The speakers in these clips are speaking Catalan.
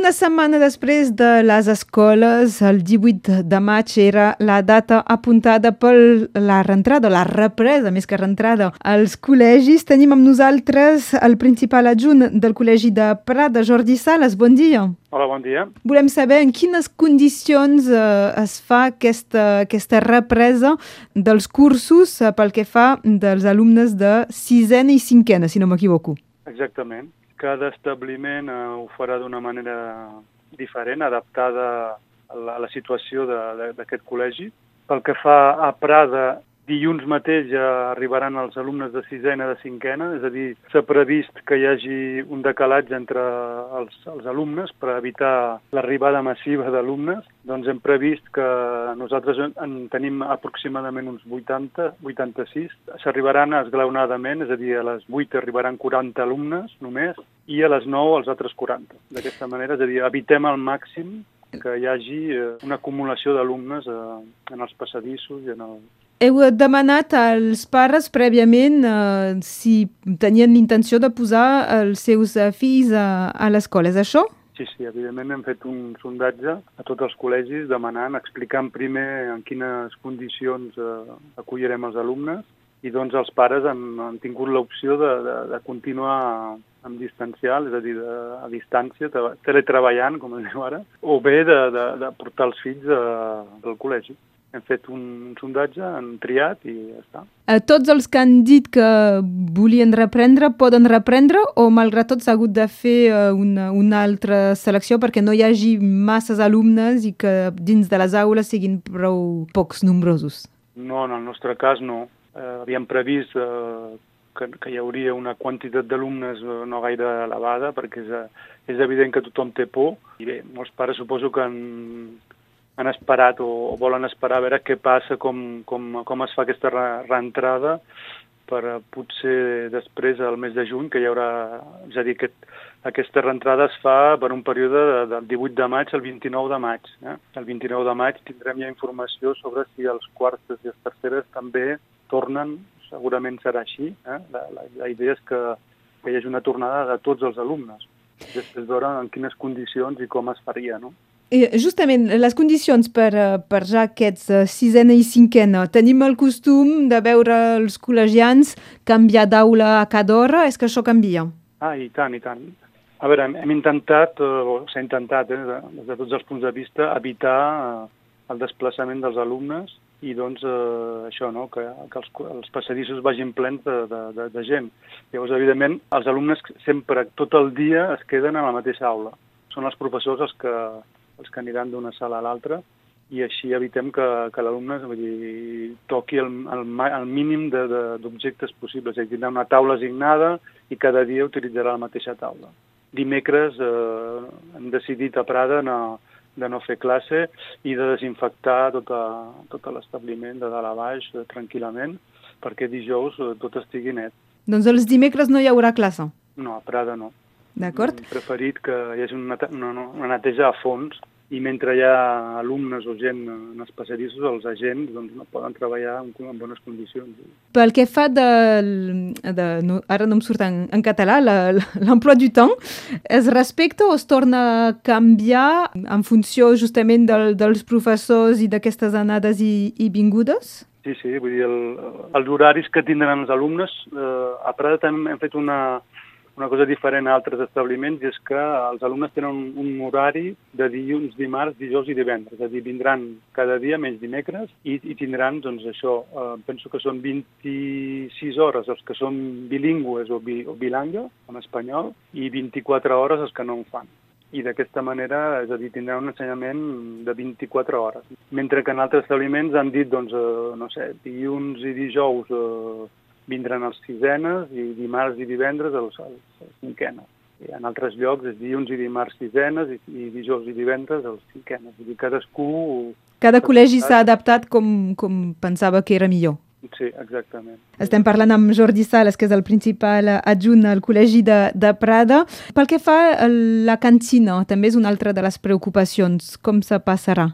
Una setmana després de les escoles, el 18 de maig era la data apuntada per la reentrada, la represa, més que reentrada, als col·legis. Tenim amb nosaltres el principal adjunt del Col·legi de Prada, Jordi Sales. Bon dia. Hola, bon dia. Volem saber en quines condicions eh, es fa aquesta, aquesta represa dels cursos eh, pel que fa dels alumnes de sisena i cinquena, si no m'equivoco. Exactament. Cada establiment eh, ho farà d'una manera diferent, adaptada a la, a la situació d'aquest col·legi. Pel que fa a Prada, Dilluns mateix ja arribaran els alumnes de sisena de cinquena, és a dir, s'ha previst que hi hagi un decalatge entre els, els alumnes per evitar l'arribada massiva d'alumnes. Doncs hem previst que nosaltres en tenim aproximadament uns 80, 86. S'arribaran esglaonadament, és a dir, a les 8 arribaran 40 alumnes només i a les 9 els altres 40. D'aquesta manera, és a dir, evitem al màxim que hi hagi eh, una acumulació d'alumnes eh, en els passadissos i en el, heu demanat als pares prèviament eh, si tenien l'intenció de posar els seus eh, fills a, a l'escola, és això? Sí, sí, evidentment hem fet un sondatge a tots els col·legis demanant, explicant primer en quines condicions eh, acollirem els alumnes i doncs els pares han, han tingut l'opció de, de, de continuar amb distancial, és a dir, de, a distància, teletreballant, com es diu ara, o bé de, de, de portar els fills a, al col·legi hem fet un sondatge, han triat i ja està. A eh, tots els que han dit que volien reprendre poden reprendre o malgrat tot s'ha hagut de fer eh, una, una altra selecció perquè no hi hagi masses alumnes i que dins de les aules siguin prou pocs nombrosos? No, en el nostre cas no. Eh, havíem previst eh, que, que hi hauria una quantitat d'alumnes eh, no gaire elevada perquè és, és evident que tothom té por i bé, molts pares suposo que han, han esperat o, o volen esperar a veure què passa, com, com, com es fa aquesta re reentrada per uh, potser després, al mes de juny, que hi haurà... És a dir, aquest, aquesta reentrada es fa per un període de, del 18 de maig al 29 de maig. Eh? El 29 de maig tindrem ja informació sobre si els quarts i les terceres també tornen, segurament serà així. Eh? La, la, la idea és que, que hi hagi una tornada de tots els alumnes, després veure en quines condicions i com es faria, no? Justament, les condicions per, eh, per ja aquests uh, sisena i cinquena. Tenim el costum de veure els col·legians canviar d'aula a cada hora. És que això canvia? Ah, i tant, i tant. A veure, hem, hem intentat, o s'ha intentat, eh, des de tots els punts de vista, evitar eh, el desplaçament dels alumnes i doncs eh, això, no? que, que els, els passadissos vagin plens de, de, de, de gent. Llavors, evidentment, els alumnes sempre, tot el dia, es queden a la mateixa aula. Són els professors els que, els que aniran d'una sala a l'altra i així evitem que, que l'alumne toqui el, el, el mínim d'objectes possibles. És a dir, una taula assignada i cada dia utilitzarà la mateixa taula. Dimecres eh, hem decidit a Prada no, de no fer classe i de desinfectar tota, tot l'establiment de dalt a baix eh, tranquil·lament perquè dijous eh, tot estigui net. Doncs els dimecres no hi haurà classe? No, a Prada no. D'acord. Preferit que hi hagi una, una, una neteja a fons i mentre hi ha alumnes o gent en els passadissos, els agents doncs, no poden treballar en, en bones condicions. Pel que fa de... de no, ara no em surt en, en català, l'emploi du temps, es respecta o es torna a canviar en funció justament del, dels professors i d'aquestes anades i, i vingudes? Sí, sí, vull dir, el, els horaris que tindran els alumnes, eh, a Prada també hem fet una, una cosa diferent a altres establiments és que els alumnes tenen un, horari de dilluns, dimarts, dijous i divendres. És a dir, vindran cada dia, menys dimecres, i, i tindran, doncs, això, eh, penso que són 26 hores els que són bilingües o, bi, o bilanga, en espanyol, i 24 hores els que no en fan i d'aquesta manera, és a dir, tindran un ensenyament de 24 hores. Mentre que en altres establiments han dit, doncs, eh, no sé, dilluns i dijous eh, vindran els sisenes i dimarts i divendres els, els, els cinquenes. I en altres llocs és dilluns i dimarts sisenes i, i dijous i divendres els cinquenes. Vull dir, cadascú... Cada col·legi s'ha adaptat com, com pensava que era millor. Sí, exactament. Estem parlant amb Jordi Sales, que és el principal adjunt al Col·legi de, de Prada. Pel que fa a la cantina, també és una altra de les preocupacions. Com se passarà?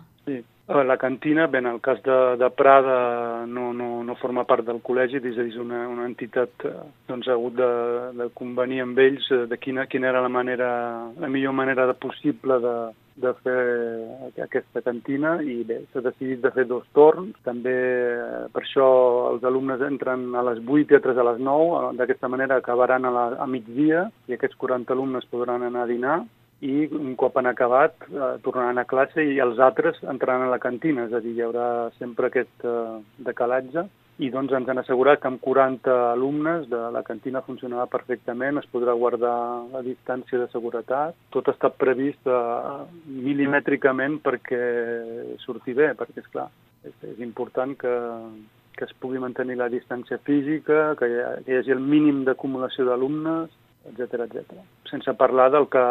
Sí, La cantina, bé, en el cas de, de Prada no, no, no forma part del col·legi, és a dir, una, una entitat eh, doncs, ha hagut de, de convenir amb ells eh, de quina, quina era la manera, la millor manera de possible de, de fer aquesta cantina i bé, s'ha decidit de fer dos torns. També eh, per això els alumnes entren a les 8 i altres a les 9. D'aquesta manera acabaran a, la, a migdia i aquests 40 alumnes podran anar a dinar i un cop han acabat eh, tornaran a classe i els altres entraran a la cantina, és a dir, hi haurà sempre aquest eh, decalatge. I doncs ens han assegurat que amb 40 alumnes de la cantina funcionarà perfectament, es podrà guardar la distància de seguretat, tot està previst eh, milimètricament perquè surti bé, perquè és clar, és, és important que, que es pugui mantenir la distància física, que hi, que hi hagi el mínim d'acumulació d'alumnes, etc etc. Sense parlar del que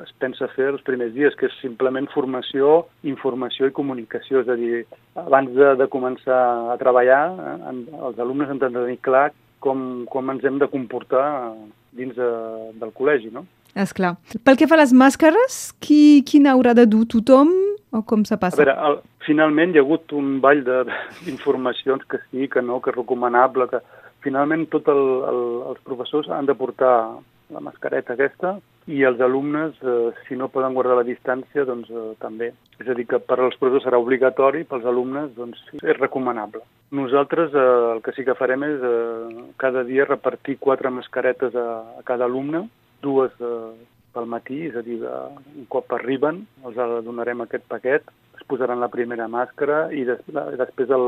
es pensa fer els primers dies, que és simplement formació, informació i comunicació. És a dir, abans de, de començar a treballar, eh, els alumnes han de tenir clar com, com ens hem de comportar dins de, del col·legi, no? És clar. Pel que fa a les màscares, qui, qui n'haurà de dur tothom o com se passa? A veure, el, finalment hi ha hagut un ball d'informacions que sí, que no, que és recomanable, que finalment tots el, el, els professors han de portar la mascareta aquesta i els alumnes, eh, si no poden guardar la distància, doncs eh, també. És a dir, que per als professors serà obligatori, pels alumnes doncs, és recomanable. Nosaltres eh, el que sí que farem és eh, cada dia repartir quatre mascaretes a, a cada alumne, dues eh, pel matí, és a dir, un cop arriben els donarem aquest paquet posaran la primera màscara i des, la, després, el,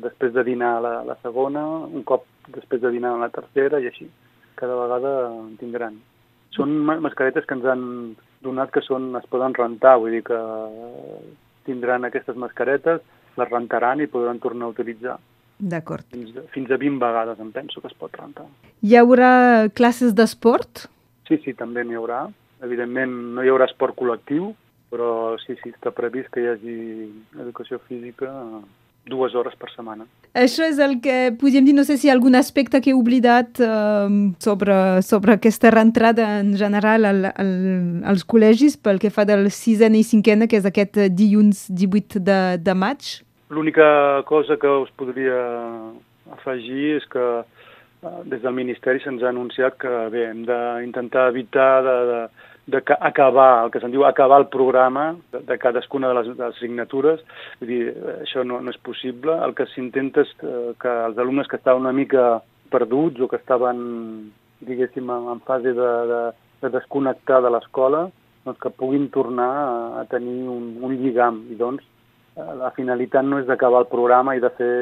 després de dinar la, la segona, un cop després de dinar la tercera i així. Cada vegada en tindran. Són mascaretes que ens han donat que són, es poden rentar, vull dir que tindran aquestes mascaretes, les rentaran i podran tornar a utilitzar. D'acord. Fins, fins a 20 vegades em penso que es pot rentar. Hi haurà classes d'esport? Sí, sí, també n'hi haurà. Evidentment no hi haurà esport col·lectiu, però sí, sí, està previst que hi hagi educació física dues hores per setmana. Això és el que podríem dir, no sé si hi ha algun aspecte que he oblidat eh, sobre, sobre aquesta reentrada en general al, al, als col·legis pel que fa del sisena i cinquena, que és aquest dilluns 18 de, de maig. L'única cosa que us podria afegir és que eh, des del Ministeri se'ns ha anunciat que bé, hem d'intentar evitar de, de, d'acabar, el que se'n diu acabar el programa de, de cadascuna de les, de les signatures. Vull dir, això no, no és possible. El que s'intenta és que, que els alumnes que estaven una mica perduts o que estaven, diguéssim, en, en fase de, de, de desconnectar de l'escola, doncs que puguin tornar a, a tenir un, un lligam. I doncs eh, la finalitat no és d'acabar el programa i de fer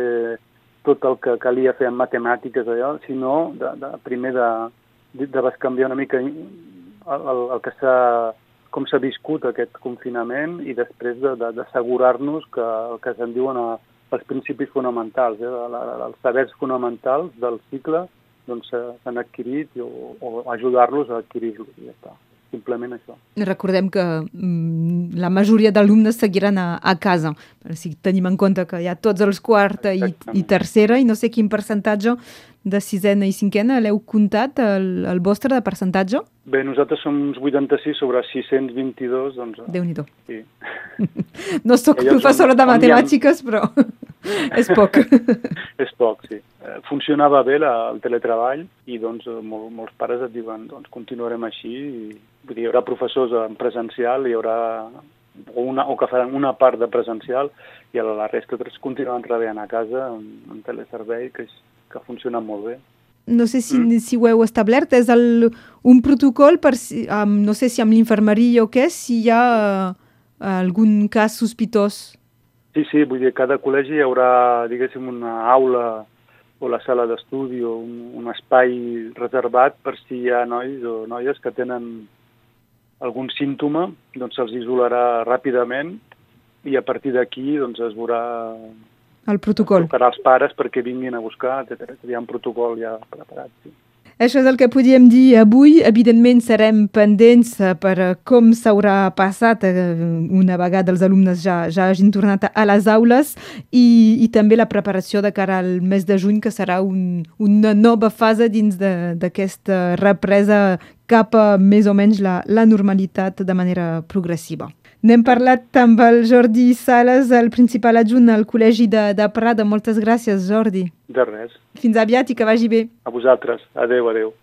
tot el que calia fer en matemàtiques, allò, sinó de, de, primer de, de, de bescanviar una mica el, el que s'ha com s'ha viscut aquest confinament i després d'assegurar-nos que el que se'n diuen a, els principis fonamentals, eh, la, la, els sabers fonamentals del cicle doncs s'han adquirit o, o ajudar-los a adquirir-los i ja està simplement això. Recordem que mm, la majoria d'alumnes seguiran a, a casa, si tenim en compte que hi ha tots els quarta i, i tercera i no sé quin percentatge de sisena i cinquena l'heu comptat, el, el vostre de percentatge? Bé, nosaltres som uns 86 sobre 622, doncs... déu nhi Sí. no sóc professora de matemàtiques, però és poc. és poc, sí. Eh, funcionava bé la, el teletreball i doncs mol, molts pares et diuen doncs continuarem així i vull dir, hi haurà professors en presencial, hi haurà o, una, o que faran una part de presencial i la, la resta continuaran treballant a casa amb, amb teleservei, que, és, que ha funcionat molt bé. No sé si, mm. si ho heu establert, és el, un protocol per, um, no sé si amb l'infermeria o què, si hi ha uh, algun cas sospitós. Sí, sí, vull dir, cada col·legi hi haurà, diguéssim, una aula o la sala d'estudi o un, un espai reservat per si hi ha nois o noies que tenen algun símptoma, doncs se'ls isolarà ràpidament i a partir d'aquí doncs, es veurà el protocol. Trucarà als pares perquè vinguin a buscar, etc. Hi ha un protocol ja preparat, sí. Això és el que podíem dir avui. Evidentment serem pendents per com s'haurà passat eh, una vegada els alumnes ja, ja hagin tornat a les aules i, i també la preparació de cara al mes de juny, que serà un, una nova fase dins d'aquesta represa cap a més o menys la, la normalitat de manera progressiva. N'hem parlat amb el Jordi Sales, el principal adjunt al Col·legi de, de Prada. Moltes gràcies, Jordi. De res. Fins aviat i que vagi bé. A vosaltres. Adeu, adeu.